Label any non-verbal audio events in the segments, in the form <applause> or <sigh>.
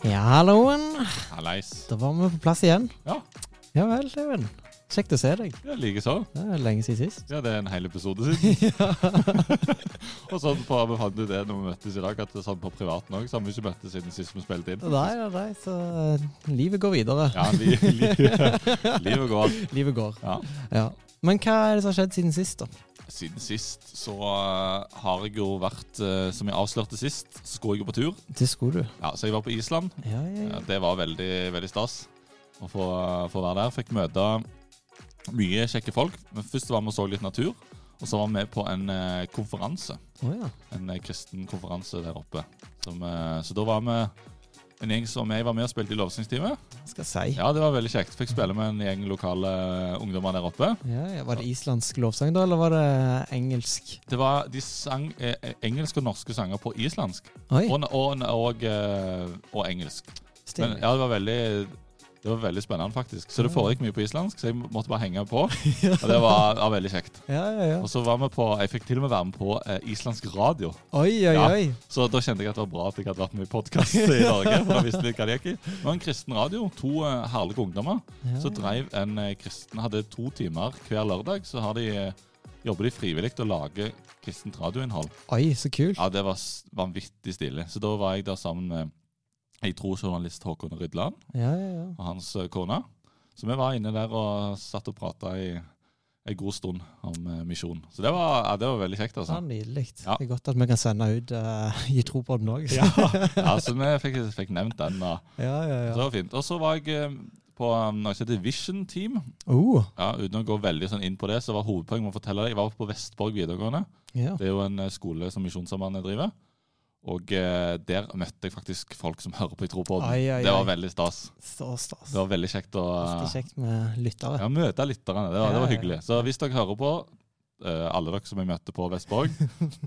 Ja, halloen. Hallais. Da var vi på plass igjen. Ja. Ja vel, Even. Kjekt å se deg. Ja, Likeså. Det er lenge siden sist. Ja, det er en hel episode siden. <laughs> <laughs> og sånn på, vi fant ut det når vi møttes i dag, at det er sånn på privaten òg, så har vi ikke møttes siden sist vi spilte inn. Nei, nei, nei, så eh, livet går videre. Ja, li, li, <laughs> livet går. Livet går. Ja. Ja. Men hva er det som har skjedd siden sist, da? Siden sist så uh, har jeg jo vært, uh, som jeg avslørte sist, så skulle jeg jo på tur. Det skulle du. Ja, Så jeg var på Island. Ja, ja, Ja, det var veldig, veldig stas å få, få være der. Fikk møte mye kjekke folk. Men først var vi og så litt natur. Og så var vi med på en eh, konferanse. Oh, ja. En eh, kristen konferanse der oppe. Som, eh, så da var vi en gjeng som jeg var med og spilte i lovsangstime. Skal si? Ja, det var veldig kjekt. Fikk spille med en gjeng lokale eh, ungdommer der oppe. Ja, ja. Var det islandsk lovsang, da, eller var det engelsk? Det var, De sang eh, engelske og norske sanger på islandsk. Og, og, og, eh, og engelsk. Men ja, det var veldig det var veldig spennende, faktisk. Så det foregikk mye på islandsk, så jeg måtte bare henge på. <laughs> Og det var, var veldig kjekt. Ja, ja, ja. Og så var vi på Jeg fikk til og med være med på eh, islandsk radio. Oi, oi, oi. Så da kjente jeg at det var bra at jeg hadde vært med i podkast i Norge. For da visste jeg hva det gikk i. Det var en kristen radio. To eh, herlige ungdommer som ja. drev en eh, kristen Hadde to timer hver lørdag. Så har de, eh, jobber de frivillig å lage kristent radioinnhold. Oi, så kult. Ja, det var vanvittig stilig. Så da var jeg der sammen med jeg tror journalist Håkon Rydland Ja, ja, ja. og hans eh, kone. Så vi var inne der og satt og prata i en god stund om eh, misjon. Så det var, ja, det var veldig kjekt, Ja, altså. Nydelig. Ja. Det er godt at vi kan sende ut uh, Gi tro på den òg. Ja, <laughs> ja, så vi fikk, fikk nevnt den. da. ja, ja. så det var fint. Og så var jeg eh, på um, noe som heter Vision Team. Uh. Ja, Uten å gå veldig sånn inn på det, så var hovedpoenget med å fortelle deg Jeg var på Vestborg videregående. ja. Det er jo en eh, skole som Misjonssambandet driver. Og eh, der møtte jeg faktisk folk som hører på i tro på den. Ai, ai, Det ai. var veldig stas. Så stas. Det var veldig kjekt å Alltid kjekt med lyttere. Ja, møte lytterne. Det var, det var hyggelig. Så hvis dere hører på, eh, alle dere som jeg møtte på Vestborg,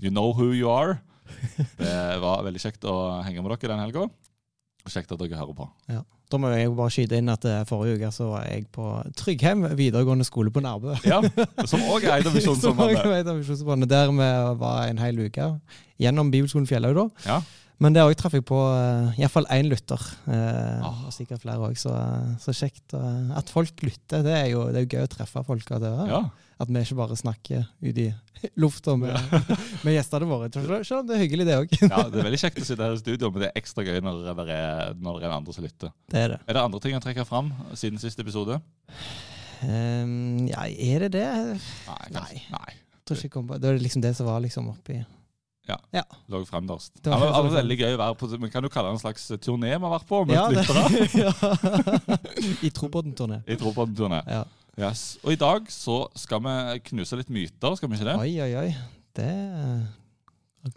you know who you are. <laughs> Det var veldig kjekt å henge med dere den helga. Kjekt at dere hører på. Da må jeg jo bare skyte inn at eh, forrige uke så var jeg på Tryggheim videregående skole på Nærbø. Ja, Som òg er <laughs> Eid Som og også Misjonssambandet. vet om Misjonssambandet, Der vi var en hel uke gjennom Bibelskolen Fjellhaug, da. Ja. Men der òg traff jeg på uh, iallfall én lytter. eh, Ah. Og sikkert flere òg. Så, eh, så kjekt eh, at folk lytter. Det er jo, det er jo gøy å treffe folk. av det, ja. at vi ikke bare snakker ut i <laughs> lufta med, <laughs> med gjestene våre. Selv om det er hyggelig, det òg. ja, Det er veldig kjekt å sitte her i studio, men det er ekstra gøy når det er, når det er andre som lytter. Det er det. Er det andre ting å trekke fram siden siste episode? Um, ja, er det det? Nei. Nei. Nei. På. Det var liksom det som var liksom oppi Lå fremderst. Det var ja, det var veldig gøy å være på men kan du kalle det en slags turné vi har vært på. Ja, det- <laughs> ja. I Tropodden-turné. I Troboden-turné. Ja. Yes. Og i dag så skal vi knuse litt myter, skal vi ikke det? Oi, oi, oi. Det eh,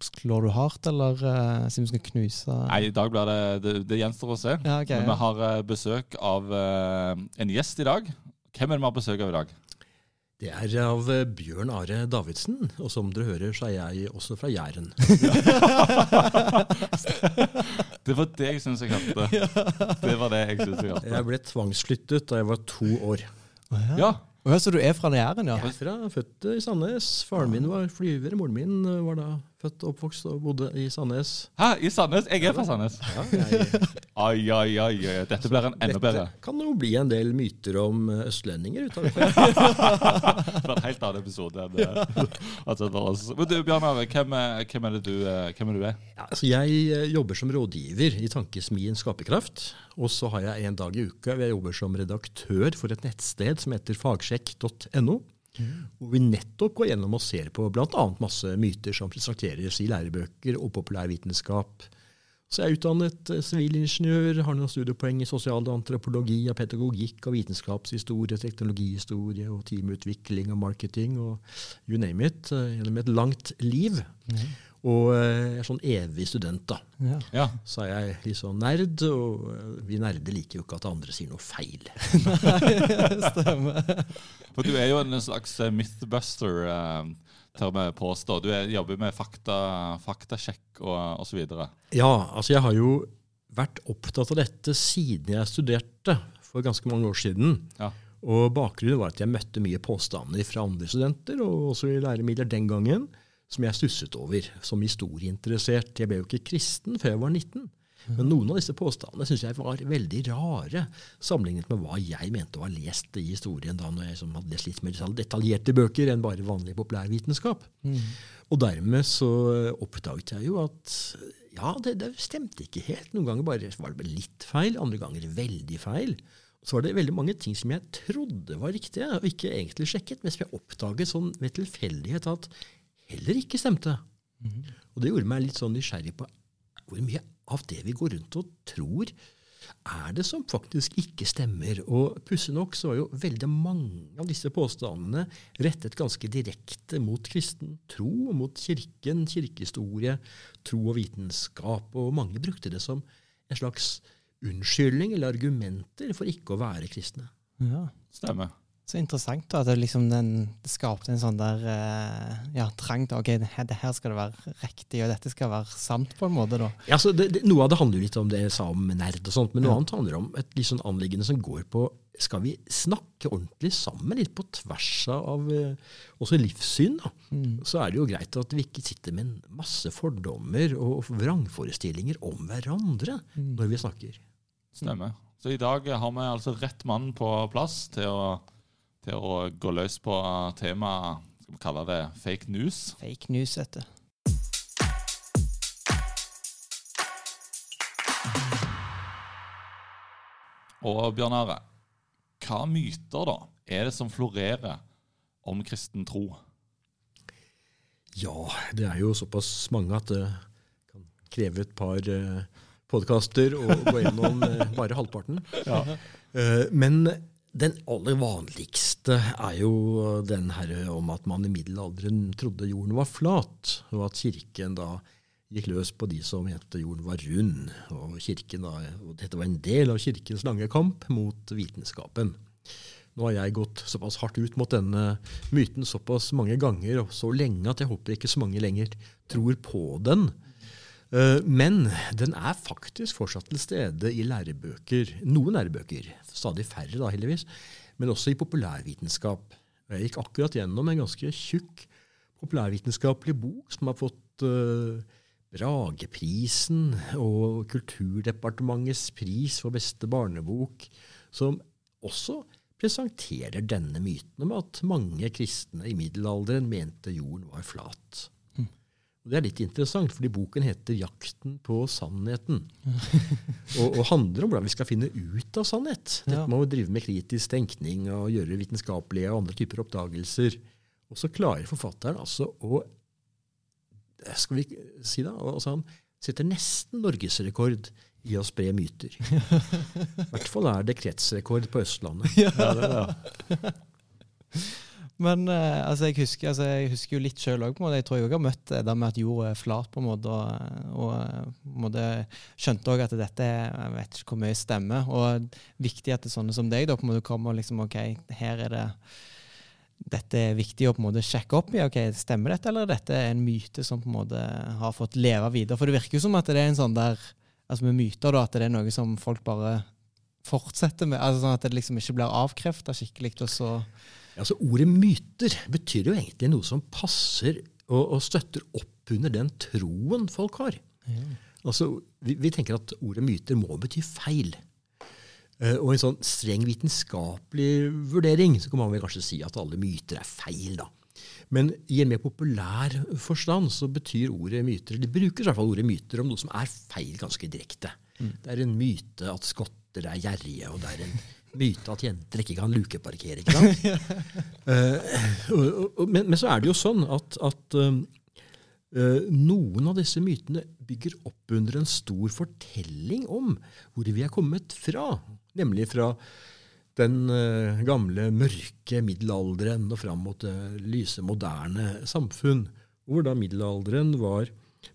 Slår du hardt, eller uh, sier vi skal knuse Nei, i dag blir det Det, det gjenstår å se. Ja, okay, Men vi har eh, besøk av uh, en gjest i dag. Hvem er det vi har besøk av i dag? Det er av eh, Bjørn Are Davidsen, og som dere hører, så er jeg også fra Jæren. <laughs> Det var det jeg syns jeg hørte. <laughs> Det var det jeg syns jeg hørte. Jeg ble tvangsflyttet da jeg var to år. Ja. Ja, Så du er fra Jæren, ja? Jeg er fra, født i Sandnes. Faren min var flyver. Moren min var da født og oppvokst og bodde i Sandnes. Hæ, i Sandnes? Jeg er fra Sandnes. Ja, jeg, <laughs> Ai, ai, ai, ai. Dette blir en enda bedre. Dette kan jo bli en del myter om eh, østlendinger ut av det. <laughs> Det en helt annen episode enn det. Altså. Men du, Bjørnar, hvem, hvem er det du, eh, hvem er du er? Ja, altså jeg eh, jobber som rådgiver i Tankesmien Skaperkraft. Og så har jeg en dag i uka hvor jeg jobber som redaktør for et nettsted som heter fagsjekk.no. Hvor vi nettopp går gjennom og ser på bl.a. masse myter som presenteres i lærebøker og populærvitenskap. Så jeg er utdannet eh, sivilingeniør, har noen studiepoeng i sosialantropologi og pedagogikk og vitenskapshistorie, teknologihistorie og teamutvikling og marketing og you name it, eh, gjennom et langt liv. Og eh, jeg er sånn evig student, da. ja. Ja. Så er jeg litt sånn nerd, og eh, vi nerder liker jo ikke at andre sier noe feil. <laughs> Stemmer. For du er jo en slags eh, mythbuster, eh, tør vi påstå. Du er, jobber med fakta, faktasjekk og osv. Ja, altså jeg har jo vært opptatt av dette siden jeg studerte for ganske mange år siden. Ja. Og bakgrunnen var at jeg møtte mye påstander fra andre studenter, og også i læremidler den gangen, som jeg stusset over som historieinteressert. Jeg ble jo ikke kristen før jeg var 19. Men noen av disse påstandene syns jeg var veldig rare, sammenlignet med hva jeg mente å ha lest i historien da når jeg liksom hadde lest litt mer detaljerte bøker enn bare vanlig populærvitenskap. Mm. Og dermed så oppdaget jeg jo at ja, det, det stemte ikke helt. Noen ganger bare var det litt feil, andre ganger veldig feil. Så var det veldig mange ting som jeg trodde var riktige, og ikke egentlig sjekket, men som jeg oppdaget sånn ved tilfeldighet at heller ikke stemte. Mhm. Og det gjorde meg litt sånn nysgjerrig på hvor mye av det vi går rundt og tror, er det som faktisk ikke stemmer. Og pussig nok så var jo veldig mange av disse påstandene rettet ganske direkte mot kristen tro, mot kirken, kirkehistorie, tro og vitenskap. Og mange brukte det som en slags unnskyldning eller argumenter for ikke å være kristne. Ja. Stemmer. Så interessant da, at det, liksom den, det skapte en sånn der eh, ja, trang til ok, det her, skal det være riktig, og dette skal være sant på en måte. da. Ja, så det, det, noe av det handler jo litt om det jeg sa om nerd og sånt, men noe Ja. annet handler om et litt sånn anliggende som går på skal vi snakke ordentlig sammen, litt på tvers av eh, også livssyn, da. Mm. så er det jo greit at vi ikke sitter med en masse fordommer og vrangforestillinger om hverandre Mm. når vi snakker. Stemmer. Så i dag har vi altså rett mann på plass til å, til å gå løs på temaet Skal vi kalle det fake news? Fake news, heter du. Og Bjørn Are, hva myter da er det som florerer om kristen tro? Ja, det er jo såpass mange at det kan kreve et par uh, podkaster å gå gjennom eh, bare halvparten. Ja. men den aller vanligste er jo den her om at man i middelalderen trodde jorden var flat, og at kirken da gikk løs på de som mente jorden var rund. Og, da, og dette var en del av kirkens lange kamp mot vitenskapen. Nå har jeg gått såpass hardt ut mot denne myten såpass mange ganger og så lenge at jeg håper ikke så mange lenger tror på den. Eh, Men den er faktisk fortsatt til stede i lærebøker. Noen lærebøker, stadig færre da heldigvis, men også i populærvitenskap. Jeg gikk akkurat gjennom en ganske tjukk populærvitenskapelig bok som har fått uh, Brageprisen og Kulturdepartementets pris for beste barnebok, som også presenterer denne myten om at mange kristne i middelalderen mente jorden var flat. Og Det er litt interessant, fordi boken heter 'Jakten på sannheten'. <laughs> og, og handler om hvordan vi skal finne ut av sannhet. Dette med å drive med kritisk tenkning og gjøre vitenskapelige og andre typer oppdagelser. Og så klarer forfatteren altså å Skal vi si da? Altså han setter nesten norgesrekord i å spre myter. <laughs> I hvert fall er det kretsrekord på Østlandet. <laughs> Men eh, altså, jeg, husker, altså, jeg husker jo litt sjøl òg. Jeg tror jeg òg har møtt det der med at jorda er flat, på en måte. Og, og eh, måte skjønte òg at dette Jeg vet ikke hvor mye stemmer. Og viktig at det er sånne som deg da, på en måte kommer og liksom OK, her er det dette er viktig å på en måte sjekke opp i. ok, Stemmer dette, eller er dette en myte som på en måte har fått leve videre? For det virker jo som at det er en sånn der altså med myter da, at det er noe som folk bare fortsetter med. altså sånn At det liksom ikke blir avkrefta skikkelig. og så... Altså, ordet myter betyr jo egentlig noe som passer og, og støtter opp under den troen folk har. Altså, vi, vi tenker at ordet myter må bety feil. Uh, og i en sånn streng vitenskapelig vurdering så kan man vel kanskje si at alle myter er feil. da. Men i en mer populær forstand så betyr ordet myter De bruker i hvert fall ordet myter om noe som er feil ganske direkte. Det er en myte at skotter er gjerrige, og det er en myte at jenter ikke kan lukeparkere. ikke sant? <laughs> uh, men, men så er det jo sånn at, at uh, noen av disse mytene bygger opp under en stor fortelling om hvor vi er kommet fra. Nemlig fra den uh, gamle, mørke middelalderen og fram mot det lyse, moderne samfunn. Hvor da middelalderen var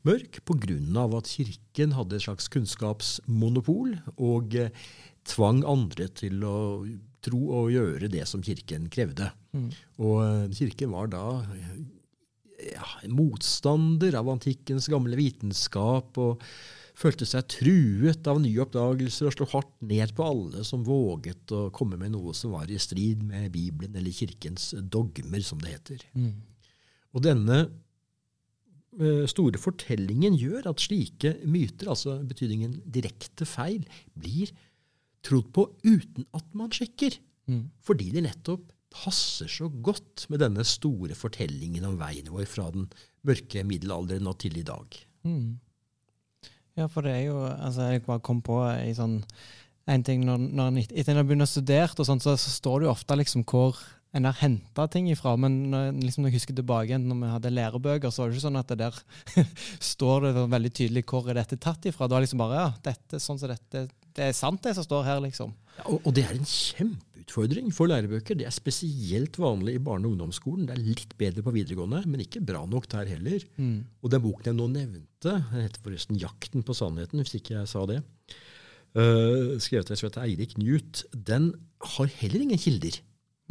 mørk pga. at kirken hadde et slags kunnskapsmonopol og eh, tvang andre til å tro og gjøre det som kirken krevde. Og eh, kirken var da ja, motstander av antikkens gamle vitenskap og følte seg truet av nye oppdagelser og slo hardt ned på alle som våget å komme med noe som var i strid med Bibelen eller kirkens dogmer, som det heter. Og denne store fortellingen gjør at slike myter, altså betydningen direkte feil, blir trodd på uten at man sjekker. Mm. Fordi de nettopp passer så godt med denne store fortellingen om veien vår fra den mørke middelalderen og til i dag. Mm. Ja, for det er jo altså Jeg bare kom på i sånn en ting når, når Etter etter en har begynt å studere, og sånt, så, så står det jo ofte liksom hvor en har henta ting ifra. Men når, liksom, når jeg husker tilbake når vi hadde lærebøker, så var det ikke sånn at det der <laughs> står det veldig tydelig hvor er dette tatt ifra. Det var liksom bare ja, dette, sånn som dette, det er sant, det som står her, liksom. Ja, og, og det er en kjempeutfordring for lærebøker. Det er spesielt vanlig i barne- og ungdomsskolen. Det er litt bedre på videregående, men ikke bra nok der heller. Mm. Og den boken jeg nå nevnte, den heter forresten 'Jakten på sannheten', hvis ikke jeg sa det, uh, skrevet av Eirik Newt, den har heller ingen kilder.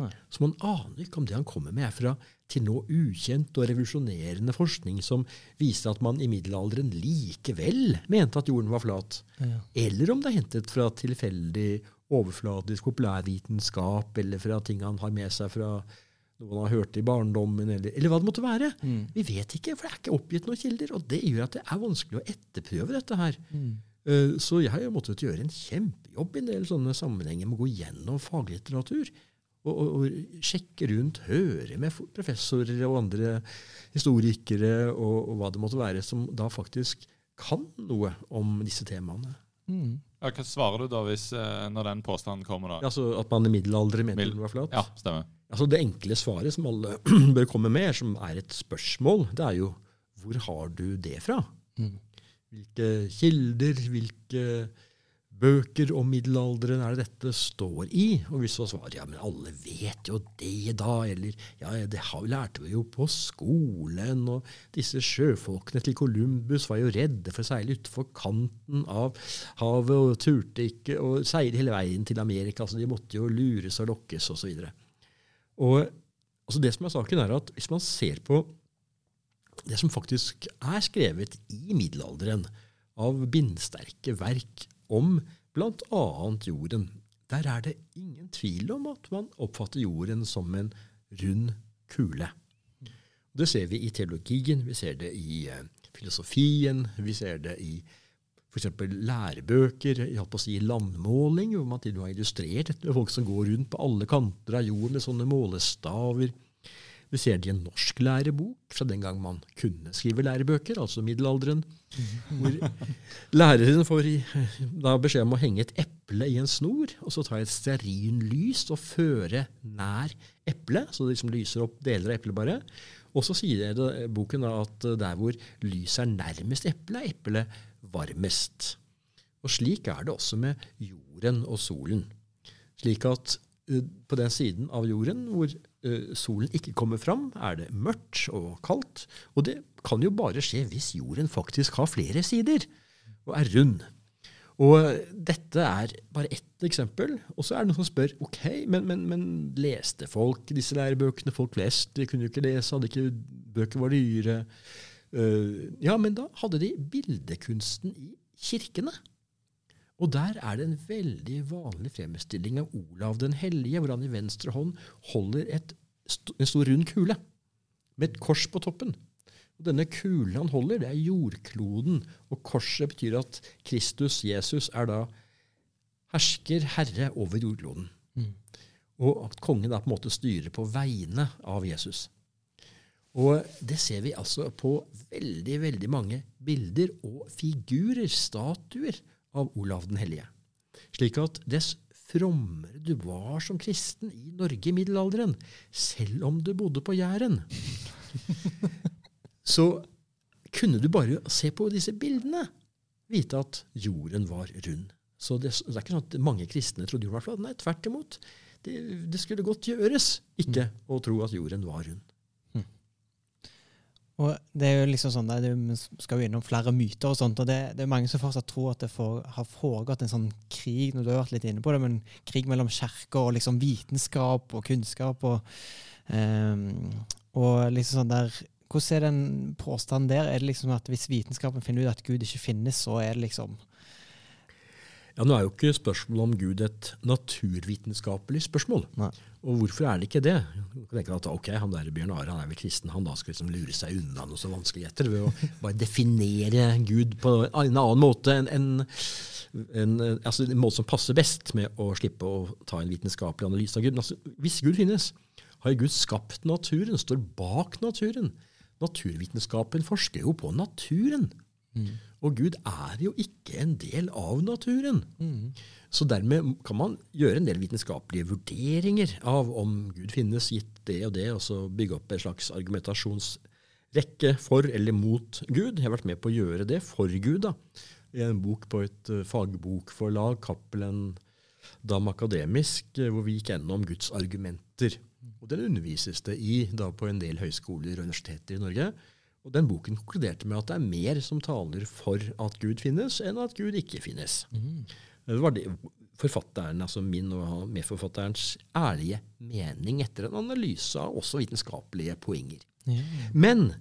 Nei. Så man aner ikke om det han kommer med, er fra til nå ukjent og revolusjonerende forskning som viser at man i middelalderen likevel mente at jorden var flat. Ja. Eller om det er hentet fra tilfeldig, overflatisk populærvitenskap, eller fra ting han har med seg fra noe han har hørt i barndommen, eller, eller hva det måtte være. Mm. Vi vet ikke, for det er ikke oppgitt noen kilder. Og det gjør at det er vanskelig å etterprøve dette her. Mm. Eh, Så jeg har måttet gjøre en kjempejobb i en del sånne sammenhenger med å gå gjennom faglitteratur. Og, og, og sjekke rundt, høre med professorer og andre historikere og, og hva det måtte være, som da faktisk kan noe om disse temaene. Mm. Ja, hva svarer du da hvis, eh, når den påstanden kommer? da? Altså At man i middelalderen mente Midd- jorden var flat? Ja, stemmer. Altså Det enkle svaret som alle <clears throat> bør komme med, som er et spørsmål, det er jo hvor har du det fra? Mm. Hvilke kilder, hvilke bøker om middelalderen er det dette står i? Og hvis så svarer ja, men alle vet jo det, da. Eller ja, det har, lærte vi jo på skolen. Og disse sjøfolkene til Columbus var jo redde for å seile utfor kanten av havet og turte ikke å seile hele veien til Amerika. Så de måtte jo lures og lokkes osv. Altså det som er saken, er at hvis man ser på det som faktisk er skrevet i middelalderen av bindsterke verk om bl.a. jorden, der er det ingen tvil om at man oppfatter jorden som en rund kule. Det ser vi i teologien, vi ser det i eh, filosofien, vi ser det i f.eks. lærebøker, jeg på å si landmåling, hvor man til og med har illustrert dette med folk som går rundt på alle kanter av jorden med sånne målestaver. Vi ser det i en norsk lærebok fra den gang man kunne skrive lærebøker, altså middelalderen, hvor læreren får da beskjed om å henge et eple i en snor, og så ta et stearinlys og føre nær eplet, så det liksom lyser opp deler av eplet bare. Og så sier det, boken da at der hvor lyset er nærmest eplet, er eplet varmest. Og slik er det også med jorden og solen. Slik at eh, på den siden av jorden hvor solen ikke kommer fram, er det mørkt og kaldt. Og det kan jo bare skje hvis jorden faktisk har flere sider og er rund. Og dette er bare ett eksempel. Og så er det noen som spør ok, men, men, men leste folk disse lærebøkene? Folk flest de kunne jo ikke lese, hadde ikke bøker var dyre. Uh, ja, men da hadde de bildekunsten i kirkene. Og der er det en veldig vanlig fremstilling av Olav den hellige, hvor han i venstre hånd holder et, en stor rund kule med et kors på toppen. Og denne kulen han holder, det er jordkloden, og korset betyr at Kristus, Jesus, er da hersker, herre over jordkloden. Mm. Og at kongen da på en måte styrer på vegne av Jesus. Og det ser vi altså på veldig, veldig mange bilder og figurer, statuer, av Olav den hellige. Slik at dess frommere du var som kristen i Norge i middelalderen, selv om du bodde på Jæren, <laughs> så kunne du bare se på disse bildene vite at jorden var rund. Så det, det er ikke sånn at mange kristne trodde jorden var flat. Nei, tvert imot. Det, det skulle godt gjøres ikke å tro at jorden var rund. Og det er jo liksom sånn, det er, Vi skal jo innom flere myter, og sånt, og det, det er mange som fortsatt tror at det for, har foregått en sånn krig når du har vært litt inne på det, men krig mellom kirker og liksom vitenskap og kunnskap. og, um, og liksom sånn der, Hvordan er den påstanden der? Er det liksom at Hvis vitenskapen finner ut at Gud ikke finnes, så er det liksom Ja, Nå er jo ikke spørsmålet om Gud et naturvitenskapelig spørsmål. Nei. Og hvorfor er det ikke det? Du kan tenke at ok, han der Bjørn Are han er vel kristen, han da skal liksom lure seg unna noe så vanskeligheter ved å bare definere Gud på en annen måte enn en, en, altså en måte som passer best med å slippe å ta en vitenskapelig analyse av Gud. Men altså, hvis Gud finnes, har Gud skapt naturen, står bak naturen. Naturvitenskapen forsker jo på naturen. Og Gud er jo ikke en del av naturen. Så dermed kan man gjøre en del vitenskapelige vurderinger av om Gud finnes, gitt det og det, og så bygge opp en slags argumentasjonsrekke for eller mot Gud. Jeg har vært med på å gjøre det for Gud da, i en bok på et uh, fagbokforlag, Cappelen Dam Akademisk, eh, hvor vi gikk gjennom Guds argumenter. Og Den undervises det i da på en del høyskoler og universiteter i Norge. Og Den boken konkluderte med at det er mer som taler for at Gud finnes, enn at Gud ikke finnes. Det var det forfatteren, altså min og medforfatterens ærlige mening etter en analyse av også vitenskapelige poenger. Ja. Men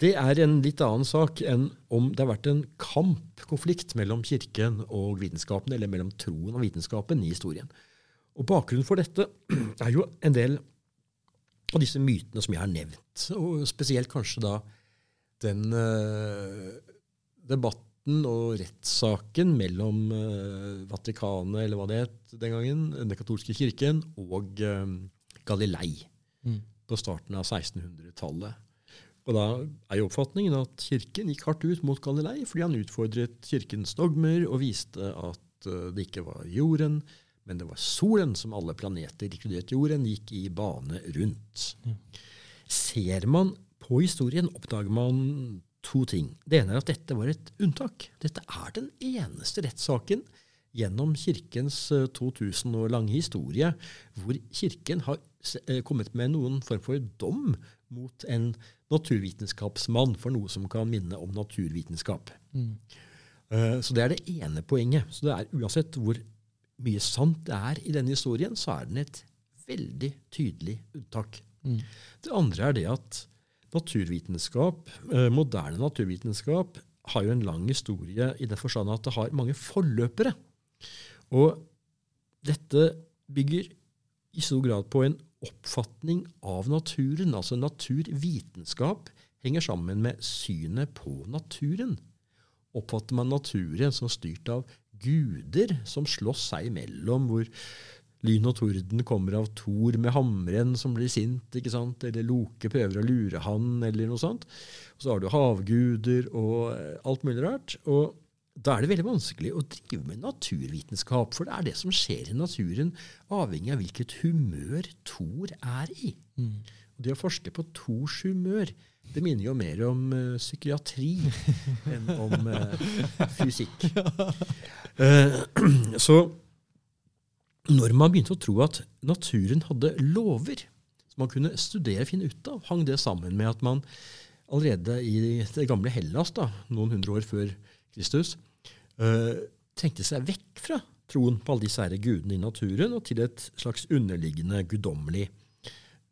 det er en litt annen sak enn om det har vært en kampkonflikt mellom kirken og vitenskapen, eller mellom troen og vitenskapen i historien. Og Bakgrunnen for dette er jo en del av disse mytene som jeg har nevnt. Og spesielt kanskje da den eh, debatten og rettssaken mellom eh, Vatikanet, eller hva det het den gangen, den katolske kirken, og eh, Galilei Mm. på starten av 1600-tallet. Og da er jo oppfatningen at kirken gikk hardt ut mot Galilei fordi han utfordret kirkens dogmer og viste at det ikke var jorden, men det var solen som alle planeter, inkludert jorden, gikk i bane rundt. Ser man på historien, oppdager man to ting. Det ene er at dette var et unntak. Dette er den eneste rettssaken gjennom kirkens eh, 2000 år lange historie hvor kirken har eh, kommet med noen form for dom mot en naturvitenskapsmann for noe som kan minne om naturvitenskap. Mm. Eh, Så det er det ene poenget. Så det er Uansett hvor mye sant det er i denne historien, så er den et veldig tydelig unntak. Mm. Det andre er det at naturvitenskap, eh, moderne naturvitenskap, har jo en lang historie i den forstand at det har mange forløpere. Og dette bygger i stor grad på en oppfatning av naturen. Altså naturvitenskap henger sammen med synet på naturen. Oppfatter man naturen som styrt av guder som slåss seg imellom, hvor lyn og torden kommer av Thor med hammeren som blir sint, ikke sant? eller Loke prøver å lure han, eller noe sånt. Og så har du havguder og eh, alt mulig rart. Og da er det veldig vanskelig å drive med naturvitenskap, for det er det som skjer i naturen, avhengig av hvilket humør Thor er i. Mm. Og det å forske på Thors humør, det minner jo mer om uh, psykiatri <laughs> enn om uh, fysikk. Uh, <laughs> <clears throat> så når man begynte å tro at naturen hadde lover som man kunne studere og finne ut av, hang det sammen med at man allerede i det gamle Hellas, da, noen hundre år før Kristus, øh, tenkte seg vekk fra troen på alle disse her gudene i naturen og til et slags underliggende guddommelig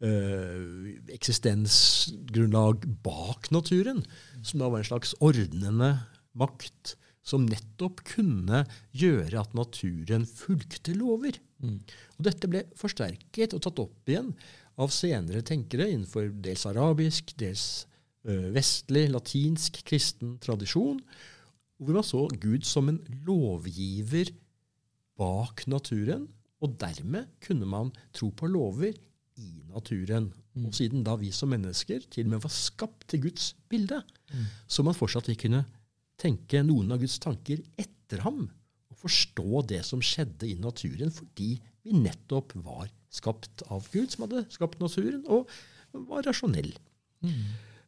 øh, eksistensgrunnlag bak naturen, som da var en slags ordnende makt som nettopp kunne gjøre at naturen fulgte lover. Mm. Og dette ble forsterket og tatt opp igjen av senere tenkere innenfor dels arabisk, dels vestlig, latinsk, kristen tradisjon, hvor man så Gud som en lovgiver bak naturen, og dermed kunne man tro på lover i naturen. Mm. Og siden da vi som mennesker til og med var skapt til Guds bilde, Mm. så man fortsatt vil kunne tenke noen av Guds tanker etter ham, forstå det som skjedde i naturen, fordi vi nettopp var skapt av Gud, som hadde skapt naturen, og var rasjonell. Mm.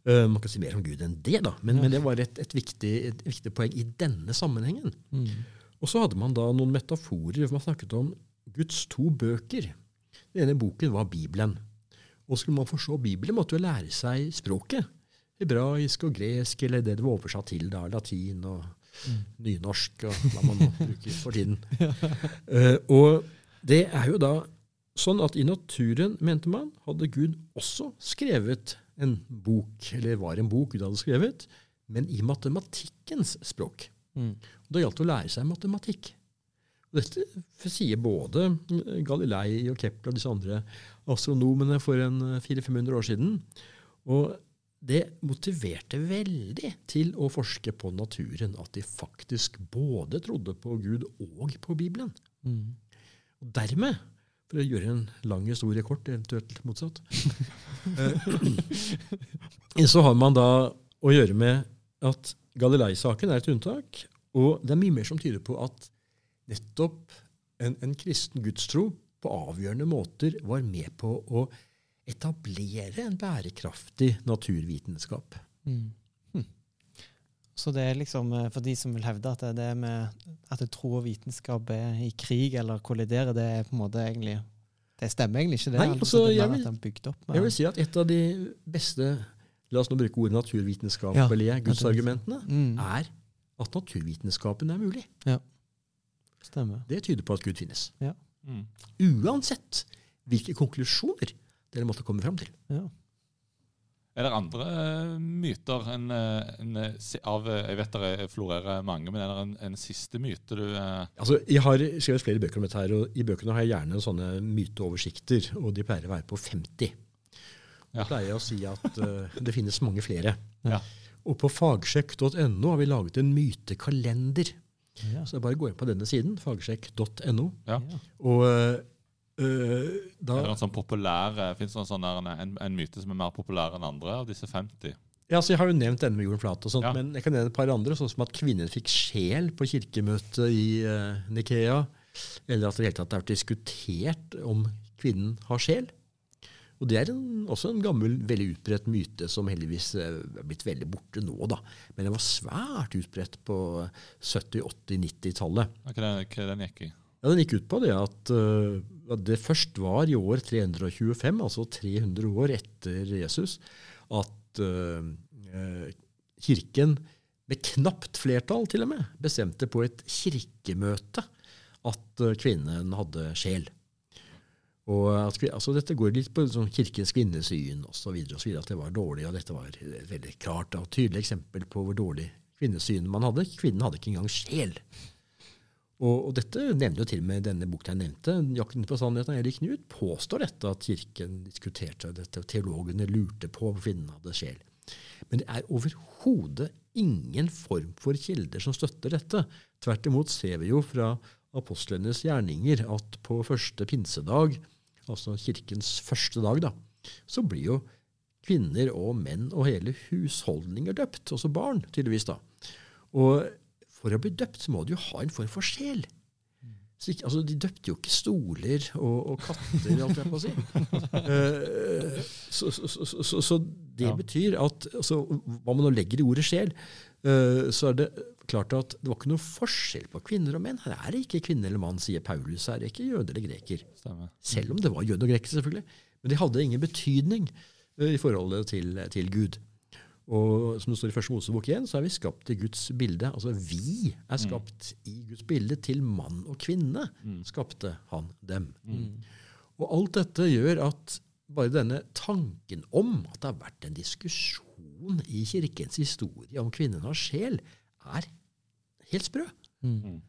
Uh, man kan si mer om Gud enn det, da, men, Ja. men det var et, et, viktig, et viktig poeng i denne sammenhengen. Mm. Og så hadde man da noen metaforer man snakket om Guds to bøker. Den ene boken var Bibelen. Og skulle man forstå Bibelen, måtte jo lære seg språket. Hebraisk og gresk, eller det det var oversatt til, da, latin og. Nynorsk, og hva man bruker for tiden. Uh, og det er jo da sånn at i naturen, mente man, hadde Gud også skrevet en bok, eller var en bok Gud hadde skrevet, men i matematikkens språk. Mm. Det gjaldt å lære seg matematikk. Dette sier både Galilei og Kepler og disse andre astronomene for en 400-500 år siden. Og det motiverte veldig til å forske på naturen, at de faktisk både trodde på Gud og på Bibelen. Mm. Og dermed, for å gjøre en lang historie kort, eventuelt motsatt, <laughs> eh, så har man da å gjøre med at Galilei-saken er et unntak. Og det er mye mer som tyder på at nettopp en, en kristen gudstro på avgjørende måter var med på å etablere en bærekraftig naturvitenskap. Mm. Hm. Så det er liksom eh, for de som vil hevde at det er med at tro og vitenskap er i krig eller kolliderer, det er på en måte egentlig Det stemmer egentlig ikke, det. Nei, altså, det er jeg vil- opp med Jeg vil si at et av de beste la oss nå bruke ordet naturvitenskapelige Ja, gudsargumentene, mm. er at naturvitenskapen er mulig. Ja. Stemmer. Det tyder på at Gud finnes. Mm. Uansett hvilke konklusjoner dere måtte komme fram til. Ja. Er det andre eh, myter enn eh, enn, eh, av Jeg vet det florerer mange, men er det en, en siste myte du eh, Altså, Jeg har skrevet flere bøker om dette, her, og i bøkene har jeg gjerne sånne myteoversikter, og de pleier å være på 50. Jeg Ja. pleier å si at uh, det finnes mange flere. Ja. Og på fagsjekk.no har vi laget en mytekalender. Ja. Så bare gå inn på denne siden, fagsjekk.no. Ja. Ja. Og øh, da Er det en sånn populær Fins det en, sånn der, en, en myte som er mer populær enn andre av disse 50? Ja, så Jeg har jo nevnt denne med jorden flat, og sånt, Ja. men jeg kan nevne et par andre, sånn som at kvinner fikk sjel på kirkemøtet i uh, Nikea. Eller at det hele tatt vært diskutert om kvinnen har sjel. Og Det er en, også en gammel, veldig utbredt myte som heldigvis eh, er blitt veldig borte nå. da. Men den var svært utbredt på 70-, 80-, 90-tallet. Hva er er den gikk i? Ja, Den gikk ut på det at, uh, det først var i år 325, altså 300 år etter Jesus, at øh, kirken med knapt flertall til og med bestemte på et kirkemøte at øh, kvinnen hadde sjel. Og at, altså Dette går litt på sånn kirkens kvinnesyn osv. At det var dårlig. og Dette var et veldig klart og tydelig eksempel på hvor dårlig kvinnesyn man hadde. Kvinnen hadde ikke engang sjel. Og, og dette nevner jo til og med denne boka jeg nevnte, 'Jakten på sannheten' av Erik Knut, påstår dette at kirken diskuterte dette, og teologene lurte på om kvinnen hadde sjel. Men det er overhodet ingen form for kilder som støtter dette. Tvert imot ser vi jo fra apostlenes gjerninger at på første pinsedag, altså kirkens første dag, da, så blir jo kvinner og menn og hele husholdninger døpt, også barn, tydeligvis. da. Og for å bli døpt så må du jo ha en form for sjel. Så ikke, altså, de døpte jo ikke stoler og, og katter, alt jeg på å si. <laughs> Uh, så, så, så, så, så det Ja. betyr at altså, Hva man nå legger i ordet sjel, uh, så er det klart at det var ikke noe forskjell på kvinner og menn. Her er det ikke kvinne eller mann, sier Paulus. Her er det ikke jøde eller greker. Stemmer. Selv om det var jøde og greker, selvfølgelig. Men de hadde ingen betydning uh, i forholdet til, til Gud. Og som det står i første Mosebok 1, så er vi skapt i Guds bilde. Altså vi er skapt i Guds bilde. Til mann og kvinne skapte han dem. Og alt dette gjør at bare denne tanken om at det har vært en diskusjon i kirkens historie om kvinnen har sjel, er helt sprø. Mm.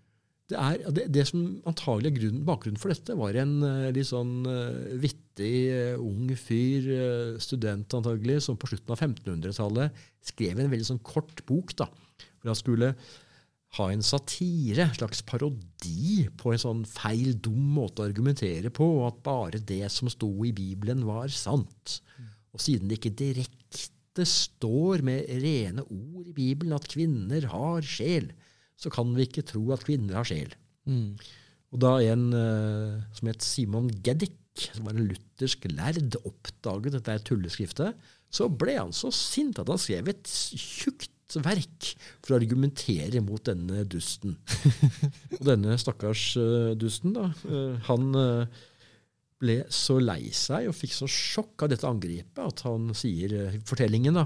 Det, er, det, det som antagelig er grunnen, bakgrunnen for dette, var en eh, litt sånn uh, vittig uh, ung fyr, uh, student antagelig, som på slutten av 1500-tallet skrev en veldig sånn kort bok. da, hvor han skulle ha en satire, en slags parodi på en sånn feil, dum måte å argumentere på, og at bare det som sto i Bibelen, var sant. Og siden det ikke direkte står med rene ord i Bibelen at kvinner har sjel, så kan vi ikke tro at kvinner har sjel. Mm. Og da en uh, som het Simon Geddick, som var en luthersk lærd, oppdaget dette tulleskriftet, så ble han så sint at han skrev et tjukt verk for å argumentere mot denne dusten. <laughs> Og denne stakkars uh, dusten, da, uh, han eh, ble så lei seg og fikk så sjokk av dette angrepet at han sier, eh, fortellingen, da,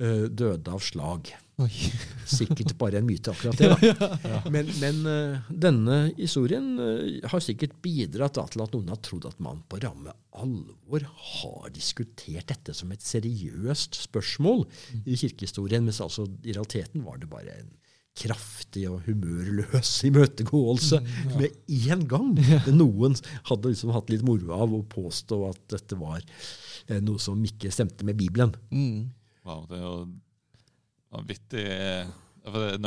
eh, døde av slag. <laughs> Sikkert bare en myte, akkurat det. da. Men, men eh, denne historien har sikkert bidratt da, til at noen har trodd at man på ramme alvor har diskutert dette som et seriøst spørsmål i kirkehistorien, mens altså i realiteten var det bare en kraftig og humørløs imøtegåelse med én gang. <laughs> Noen hadde liksom hatt litt moro av å påstå at dette var eh, noe som ikke stemte med Bibelen. Mm. Wow, det er jo vanvittig eh, Noen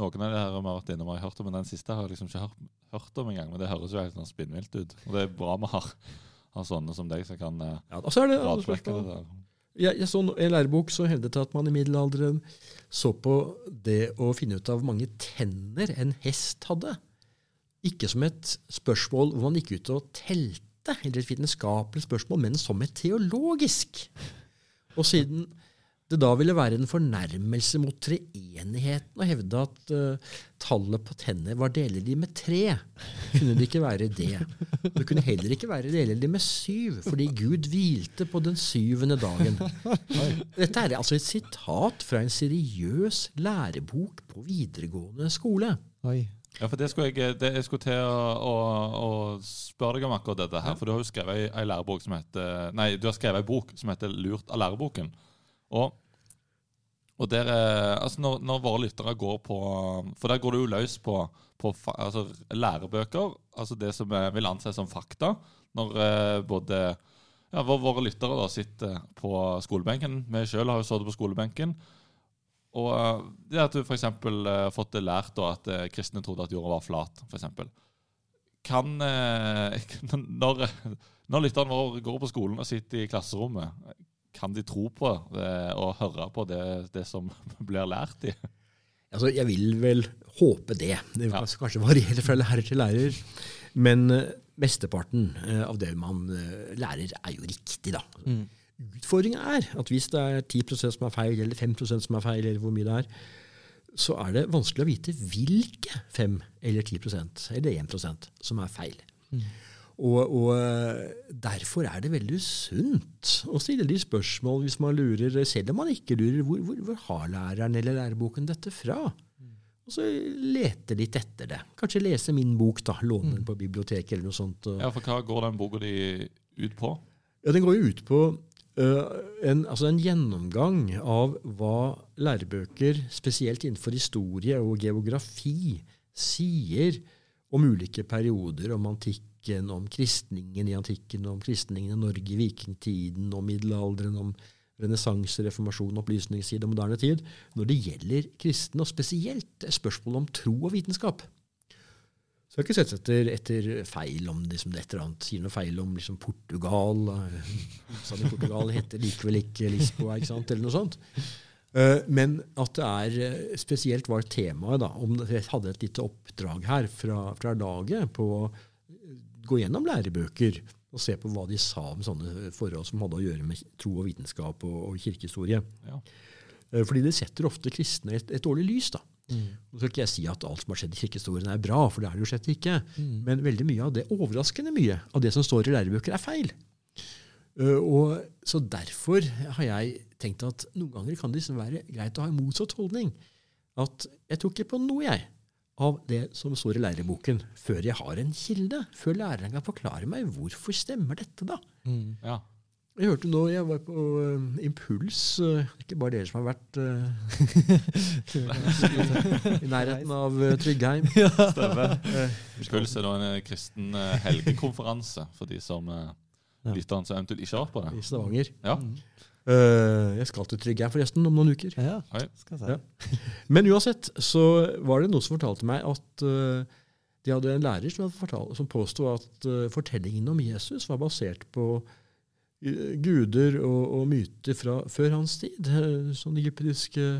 av de her vi har vært innom, har jeg hørt om, men den siste har jeg liksom ikke hørt, hørt om engang. Men det høres jo helt sånn spinnvilt ut. Og det er bra vi har, har sånne som deg som kan eh, Ja, og så er det andre radflekke spørsmål. det der. Jeg, jeg så no- en lærebok som hevdet at man i middelalderen så på det å finne ut av hvor mange tenner en hest hadde, ikke som et spørsmål hvor man gikk ut og telte, eller et vitenskapelig spørsmål, men som et teologisk. Og siden det da ville være en fornærmelse mot treenigheten å hevde at uh, tallet på tenner var delelig med tre, kunne det ikke være det. Det kunne heller ikke være delelig med syv, fordi Gud hvilte på den syvende dagen. Dette er altså et sitat fra en seriøs lærebok på videregående skole. Oi. Ja, for det skulle jeg, det, jeg skulle til å, å, å spørre deg om akkurat dette her. For du har jo skrevet ei, ei lærebok som heter Nei, du har skrevet ei bok som heter 'Lurt av læreboken'. Og, og der, eh, altså når, når våre lyttere går på For der går det jo løs på, på altså lærebøker, altså det som jeg vil anses som fakta. Når eh, både ja, våre, lyttere da sitter på skolebenken. Vi sjøl har jo sittet på skolebenken. Og eh, det at du f.eks. har fått det lært da, at eh, kristne trodde at jorda var flat, f.eks. Kan eh, <laughs> Når, når lytteren vår går på skolen og sitter i klasserommet, kan de tro på det og høre på det, det som <laughs> blir lært i? Altså, jeg vil vel håpe det. Det vil kanskje- variere fra lærer til lærer. Men eh, mesteparten eh, av det man eh, lærer, er jo riktig, da. Mm. Utfordringa er at hvis det er 10% som er feil, eller 5% som er feil, eller hvor mye det er, så er det vanskelig å vite hvilke 5 eller 10% eller 1% som er feil. Og, og eh, derfor er det veldig sunt å stille de spørsmål hvis man lurer, selv om man ikke lurer, hvor, hvor, hvor har læreren eller læreboken dette fra? Og så lete litt etter det. Kanskje lese min bok, da, låne den på biblioteket eller noe sånt. Ja, for hva går den boka di ut på? ja, Den går jo ut på øh, en, altså en gjennomgang av hva lærebøker, spesielt innenfor historie og geografi, sier om ulike perioder, om antikken, om kristningen i antikken, om kristningen i Norge i vikingtiden, om middelalderen, om renessanse, reformasjon, opplysningstid og moderne tid, når det gjelder kristne, og spesielt spørsmålet om tro og vitenskap. Så jeg har ikke sett etter, etter feil om liksom, et eller annet, sier noe feil om liksom, Portugal. <laughs> Sånn i Portugal heter likevel ikke Lisboa, ikke sant, eller noe sånt. Eh, Men at det er eh, spesielt var temaet, da, om jeg hadde et lite oppdrag her fra, fra laget på å gå gjennom lærebøker og se på hva de sa om sånne forhold som hadde å gjøre med tro og vitenskap og, og kirkehistorie. Ja. Eh, Fordi det setter ofte kristne i et, et dårlig lys. da. Nå skal ikke jeg si at alt som har skjedd i kirkehistorien er bra, for det er det jo slett ikke. Men veldig mye av det, overraskende mye av det som står i lærebøker, er feil. Uh, og Så derfor har jeg tenkt at noen ganger kan det liksom være greit å ha en motsatt holdning. At jeg tror ikke på noe, jeg, av det som står i læreboken, før jeg har en kilde. Før læreren kan forklare meg hvorfor stemmer dette, da. Mm. Ja. Jeg hørte nå, jeg var på uh, Impuls. eh, ikke bare dere som har vært uh, <laughs> i nærheten av uh, Tryggheim. <laughs> Stemmer. Impuls er da en kristen helgekonferanse for de som uh, Ja. lytterne som eventuelt ikke har vært på det. I Stavanger. Ja. Eh, jeg skal til Tryggheim forresten om noen uker. Ja, Oi. skal jeg si. Ja. Men uansett så var det noen som fortalte meg at eh, de hadde en lærer som, fortalt, som påsto at uh, fortellingen om Jesus var basert på eh, guder og, og myter fra før hans tid. eh, sånn egyptiske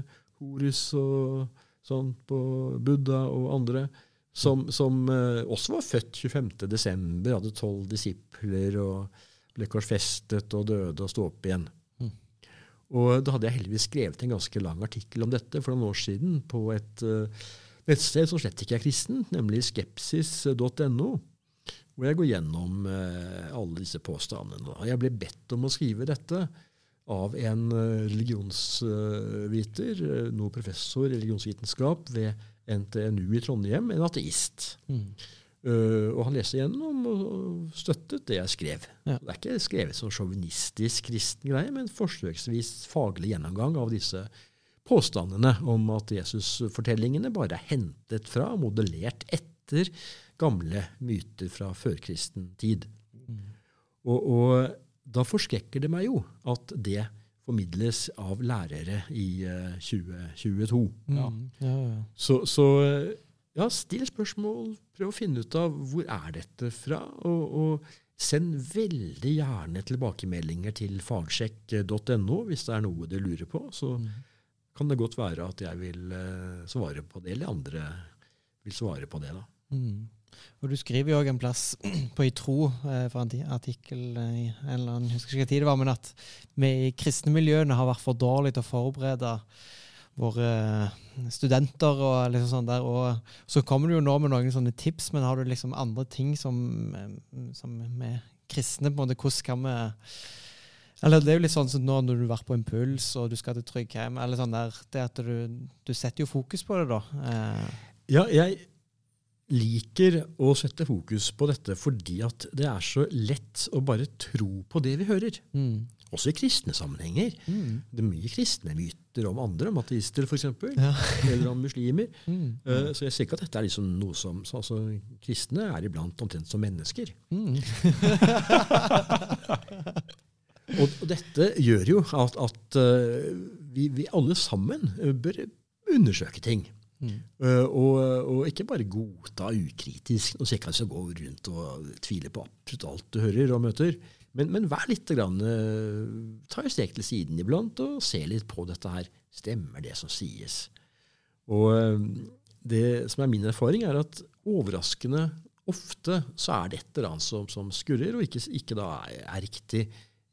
Horus og sånn på Buddha og andre. Som, som eh, også var født 25.12., hadde tolv disipler og ble korsfestet og døde og sto opp igjen. Og da hadde jeg heldigvis skrevet en ganske lang artikkel om dette for noen år siden på et uh, nettsted som slett ikke er kristen, nemlig skepsis.no, hvor jeg går gjennom uh, alle disse påstandene. Jeg ble bedt om å skrive dette av en uh, religionsviter, nå professor i religionsvitenskap ved NTNU i Trondheim, en ateist. Mm. Uh, og han leste gjennom og og støttet det jeg skrev. Ja. Det er ikke skrevet som sjåvinistisk kristen greie, men forsøksvis faglig gjennomgang av disse påstandene om at Jesus-fortellingene bare er hentet fra, modellert etter gamle myter fra førkristen tid. Og, og, da forskrekker det meg jo at det formidles av lærere i uh, 2022. Ja. Ja, ja. Så, så ja, still spørsmål, prøv å finne ut av hvor er dette fra, og, og send veldig gjerne tilbakemeldinger til fagsjekk.no hvis det er noe du lurer på. Så mm. kan det godt være at jeg vil uh, svare på det, eller andre vil svare på det. da. Mm. Og Du skriver jo òg en plass <clears throat> på I tro, eh, for en artikkel eh, i en eller annen, jeg husker ikke hva tid det var, men at vi i kristne miljøene har vært for dårlige til å forberede våre studenter og liksom sånn der. Og så kommer du jo nå med noen sånne tips, men har du liksom andre ting som, eh, som med kristne på en måte, Hvordan kan vi eller Det er jo litt sånn som nå når du har vært på impuls og du skal til Tryggheim. eller sånn der, det at du, du setter jo fokus på det, da. Eh. Ja, jeg liker å sette fokus på dette fordi at det er så lett å bare tro på det vi hører. Mm. Også i kristne sammenhenger. Mm. Det er mye kristne myter om andre, om ateister f.eks., ja. eller om muslimer. <laughs> Mm. Uh, så jeg ser ikke at dette er liksom noe som altså, Kristne er iblant omtrent som mennesker. Mm. <laughs> og, og, dette gjør jo at, at uh, vi, vi, alle sammen bør undersøke ting. Mm. Uh, og, og, ikke bare godta ukritisk. Nå skal ikke gå rundt og tvile på absolutt alt du hører og møter. Men, men vær litt grann, uh, ta et steg til siden iblant og se litt på dette her. Stemmer det som sies? Og uh, det som er min erfaring, er at overraskende ofte så er det et eller annet som, som skurrer, og ikke, ikke da er, er riktig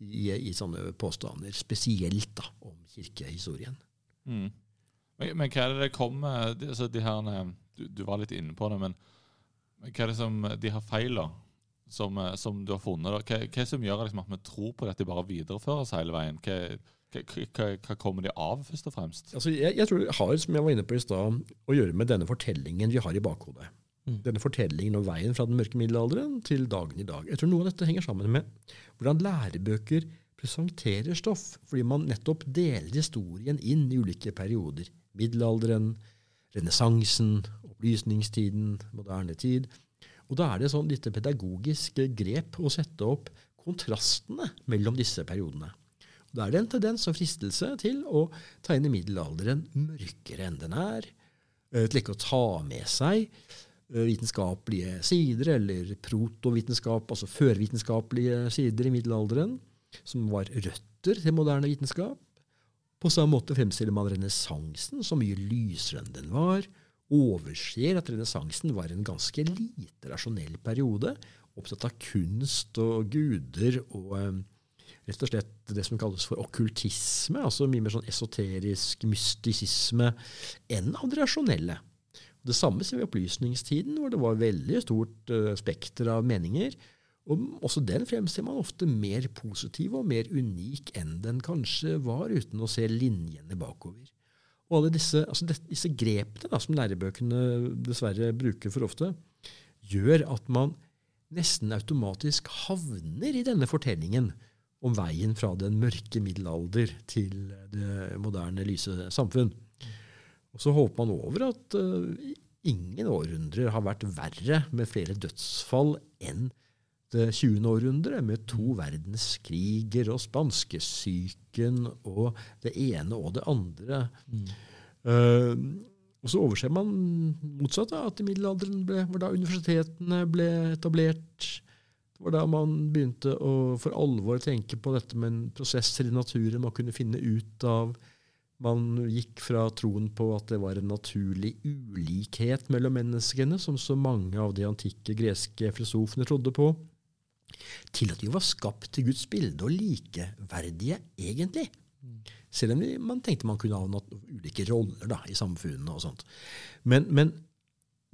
i, i, sånne påstander. Spesielt da om kirkehistorien. Mm. Men, men, hva er det det kommer de, altså de her, eh, du, du, var litt inne på det, men hva er det som de har feila som, eh, som, du har funnet? Hva, hva er det som gjør liksom, at vi tror på det, at de bare videreføres hele veien? Hva, hva, hva, kommer de av, først og fremst? Altså, jeg, jeg, tror det har som jeg var inne på i stad, å gjøre med denne fortellingen vi har i bakhodet. Mm. Denne fortellingen om veien fra den mørke middelalderen til dagen i dag. Jeg tror Noe av dette henger sammen med hvordan lærebøker presenterer stoff, fordi man nettopp deler historien inn i ulike perioder middelalderen, renessansen, opplysningstiden, moderne tid. Og Da er det sånn lite pedagogisk grep å sette opp kontrastene mellom disse periodene. Da er det en tendens og fristelse til å tegne middelalderen mørkere enn den er, eh, til ikke å ta med seg eh, vitenskapelige sider, eller protovitenskap, altså førvitenskapelige sider i middelalderen, som var røtter til moderne vitenskap. På samme måte fremstiller man renessansen så mye lysere enn den var, overser at renessansen var en ganske lite rasjonell periode, opptatt av kunst og guder og um, rett og slett det som kalles for okkultisme, altså mye mer sånn esoterisk mystisisme enn av det rasjonelle. Det samme ser vi i opplysningstiden, hvor det var veldig stort uh, spekter av meninger. Og også den fremstiller man ofte mer positiv og mer unik enn den kanskje var, uten å se linjene bakover. Og alle disse, altså disse grepene da, som lærebøkene dessverre bruker for ofte, gjør at man nesten automatisk havner i denne fortellingen om veien fra den mørke middelalder til det moderne, lyse samfunn. Og så håper man over at uh, ingen århundrer har vært verre med flere dødsfall enn det 20. århundre, med to verdenskriger og spanskesyken og det ene og det andre. Mm. Uh, og så overser man motsatt, da, at i middelalderen ble, var da universitetene ble etablert. Det var da man begynte å for alvor tenke på dette med prosesser i naturen man kunne finne ut av. Man gikk fra troen på at det var en naturlig ulikhet mellom menneskene, som så mange av de antikke greske filosofene trodde på, til at vi var skapt til Guds bilde og likeverdige, egentlig. Selv om man tenkte man kunne ha ulike roller da, i samfunnet. og sånt. Men, men,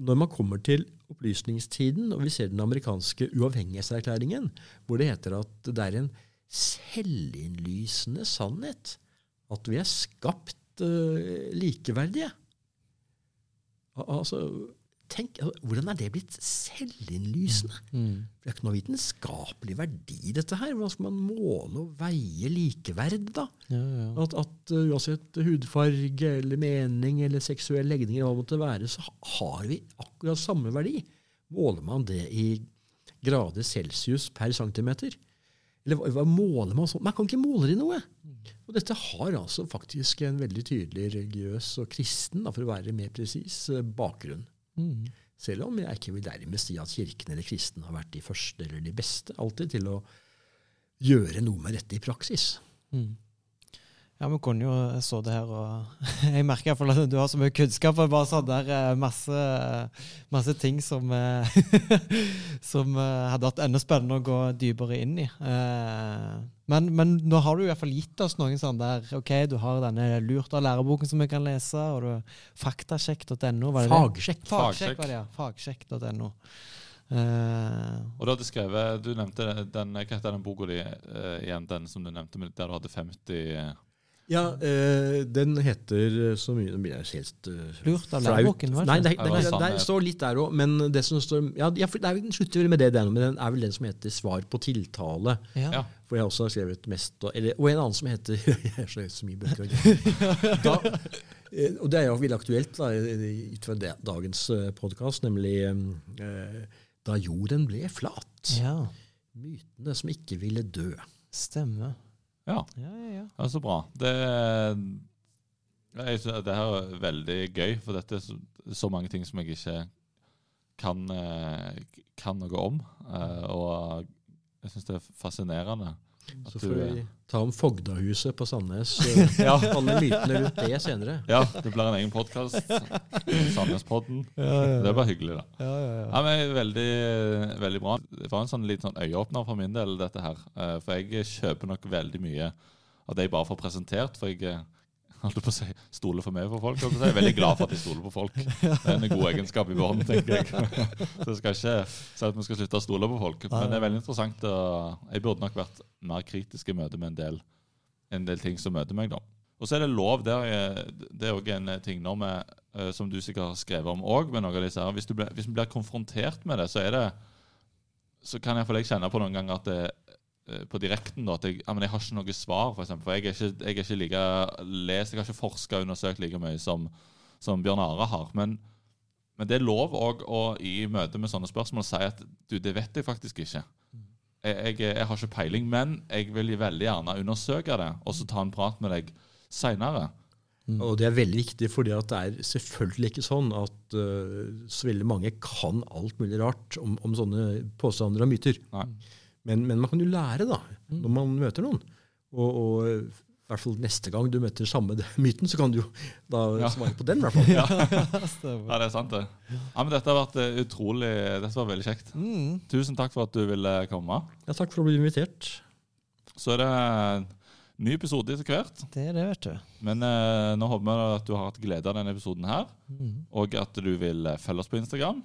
når man kommer til opplysningstiden, og vi ser den amerikanske uavhengighetserklæringen, hvor det heter at det er en selvinnlysende sannhet at vi er skapt uh, likeverdige Altså, Tenk, Hvordan er det blitt selvinnlysende? Mm. Det er ikke noe vitenskapelig verdi i dette her. Hvordan skal man måle og veie likeverd, da? Ja, ja. At, at uh, uansett hudfarge eller mening eller seksuell legning, eller hva det måtte være, så har vi akkurat samme verdi. Måler man det i grader celsius per centimeter? Eller hva, hva måler man sånn? Man kan ikke måle det i noe. Og dette har altså faktisk en veldig tydelig religiøs og kristen, da, for å være mer presis, eh, bakgrunn. Mm. Selv om jeg ikke vil dermed si at kirken eller kristen har vært de første eller de beste alltid til å gjøre noe med dette i praksis. Mm. Ja, vi kunne jo så det her og <laughs> Jeg merker iallfall at du har så mye kunnskap. og Bare sånn der eh, masse, masse ting som eh, <laughs> Som eh, hadde vært enda spennende å gå dypere inn i. Eh, Men, men nå har du i hvert fall gitt oss noen sånn der OK, du har denne lurt av læreboken som vi kan lese, og du faktasjekk.no. var det det? Fagsjekk. Fagsjekk ja. Fagsjekk.no. Uh, Og du hadde skrevet Du nevnte den, hva heter den boka di uh, igjen, den som du nevnte, der du hadde 50 Ja, øh, den heter eh, så mye Nå blir jeg helt øh, Lurt av det Nei, det, det, det, det står litt der òg, men det som står Ja, ja for det er, den slutter vel med det, den, men den er vel den som heter Svar på tiltale. ja. For jeg også har skrevet mest, og, eller, og en annen som heter <laughs> Jeg har skrevet så mye bøker. og <laughs> da, og det er jo veldig aktuelt da, ut fra dagens podkast, nemlig øh, Da jorden ble flat. ja. Mytene som ikke ville dø. Stemmer. Ja, Ja, ja, ja. ja så bra. Det, jeg synes det her er veldig gøy, for dette er så, så mange ting som jeg ikke kan, eh, kan noe om. Eh, Og jeg syns det er fascinerende. Så får vi ta om Fogdahuset på Sandnes. og <laughs> Ja. Alle mytene rundt det senere. Ja, det blir en egen podkast. Sandnespodden. <laughs> Det er bare hyggelig, da. Ja, ja, ja. Ja, men veldig, veldig bra. Det var en sånn liten sånn øyeåpner for min del, dette her. Eh, For jeg kjøper nok veldig mye av det jeg bare får presentert. For jeg eh, holdt på å si, stoler for mye på folk. Jeg er veldig glad for at jeg stoler på folk. Det er en god egenskap i bånd, tenker jeg. Så jeg skal ikke si at vi skal slutte å stole på folk. Men det er veldig interessant. Jeg burde nok vært mer kritisk i møte med en del, en del ting som møter meg, da. Og så er det lov. Det er, det er òg en ting når vi, eh, som du sikkert har skrevet om òg. Hvis du, hvis vi blir konfrontert med det, så er det så kan iallfall jeg kjenne på noen ganger at det, eh, på direkten da, at jeg, jeg har ikke noe svar, for eksempel. For jeg er ikke, jeg er ikke like lest, jeg har ikke forska og undersøkt like mye som, som Bjørn Are har. Men, men det er lov òg å i møte med sånne spørsmål si at du, det vet jeg faktisk ikke. Jeg, jeg, jeg har ikke peiling, men jeg vil veldig gjerne undersøke det, og så ta en prat med deg seinere. Og det er veldig viktig, fordi det er selvfølgelig ikke sånn at uh, så veldig mange kan alt mulig rart om, om sånne påstander og myter. Nei. Men, men man kan jo lære da, når man møter noen. Og, og i hvert fall neste gang du møter samme <laughs> myten, så kan du jo da Ja. svare på den. i hvert fall. <laughs> ja. <laughs> Ja, det er sant, det. Ja, men Dette har vært eh, utrolig Dette var veldig kjekt. Mm. Tusen takk for at du ville komme. Ja, takk for å bli invitert. Så er det ny episode etter hvert. Det er det, vet du. Men eh, nå håper vi at du har hatt glede av denne episoden her, Mm. og at du vil eh, følge oss på Instagram.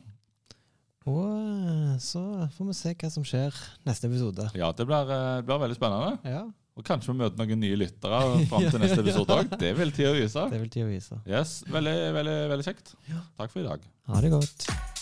Og eh, så får vi se hva som skjer neste episode. Ja, Det blir, eh, det blir veldig spennende. Ja, Og kanskje vi møter noen nye lyttere <laughs> fram til neste episode òg. Det vil tida vise. det vil tida vise. Yes, Veldig, veldig, veldig kjekt. Takk for i dag. Ha det godt.